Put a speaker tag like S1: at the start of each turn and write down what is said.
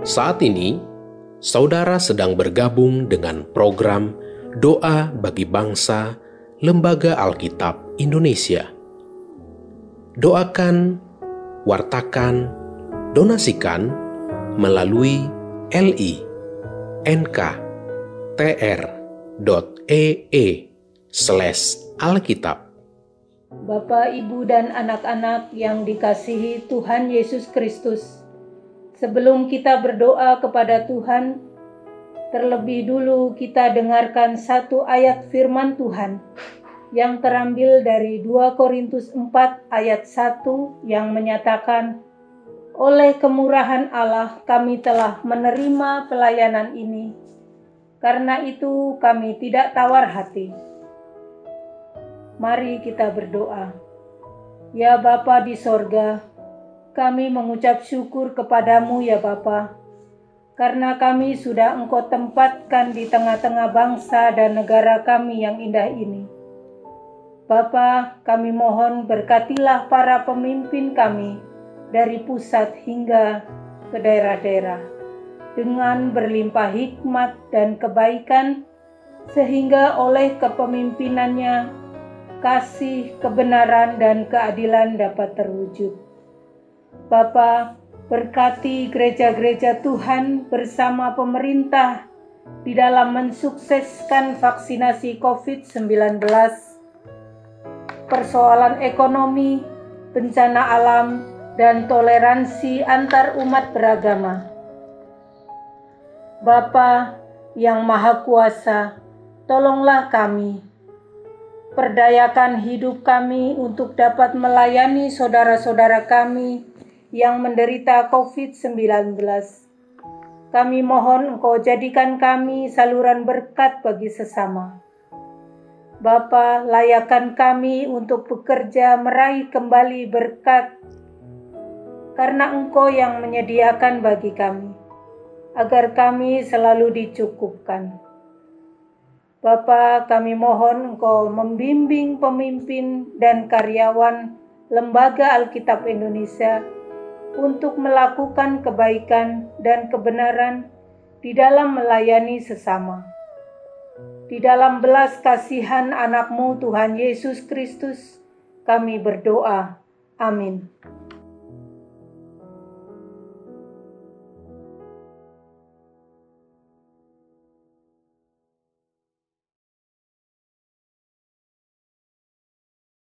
S1: Saat ini, saudara sedang bergabung dengan program Doa bagi Bangsa Lembaga Alkitab Indonesia. Doakan, wartakan, donasikan melalui li nk.tr.ee slash alkitab.
S2: Bapak, Ibu, dan anak-anak yang dikasihi Tuhan Yesus Kristus, sebelum kita berdoa kepada Tuhan, terlebih dulu kita dengarkan satu ayat firman Tuhan yang terambil dari 2 Korintus 4 ayat 1 yang menyatakan, oleh kemurahan Allah kami telah menerima pelayanan ini. Karena itu kami tidak tawar hati. Mari kita berdoa. Ya Bapa di sorga, kami mengucap syukur kepadamu ya Bapa, karena kami sudah engkau tempatkan di tengah-tengah bangsa dan negara kami yang indah ini. Bapa, kami mohon berkatilah para pemimpin kami, dari pusat hingga ke daerah-daerah dengan berlimpah hikmat dan kebaikan sehingga oleh kepemimpinannya kasih, kebenaran, dan keadilan dapat terwujud. Bapa, berkati gereja-gereja Tuhan bersama pemerintah di dalam mensukseskan vaksinasi COVID-19, persoalan ekonomi, bencana alam, dan toleransi antar umat beragama. Bapa yang Maha Kuasa, tolonglah kami. Perdayakan hidup kami untuk dapat melayani saudara-saudara kami yang menderita COVID-19. Kami mohon Engkau jadikan kami saluran berkat bagi sesama. Bapa, layakan kami untuk bekerja meraih kembali berkat karena Engkau yang menyediakan bagi kami, agar kami selalu dicukupkan. Bapa, kami mohon Engkau membimbing pemimpin dan karyawan Lembaga Alkitab Indonesia untuk melakukan kebaikan dan kebenaran di dalam melayani sesama. Di dalam belas kasihan anakmu Tuhan Yesus Kristus, kami berdoa. Amin.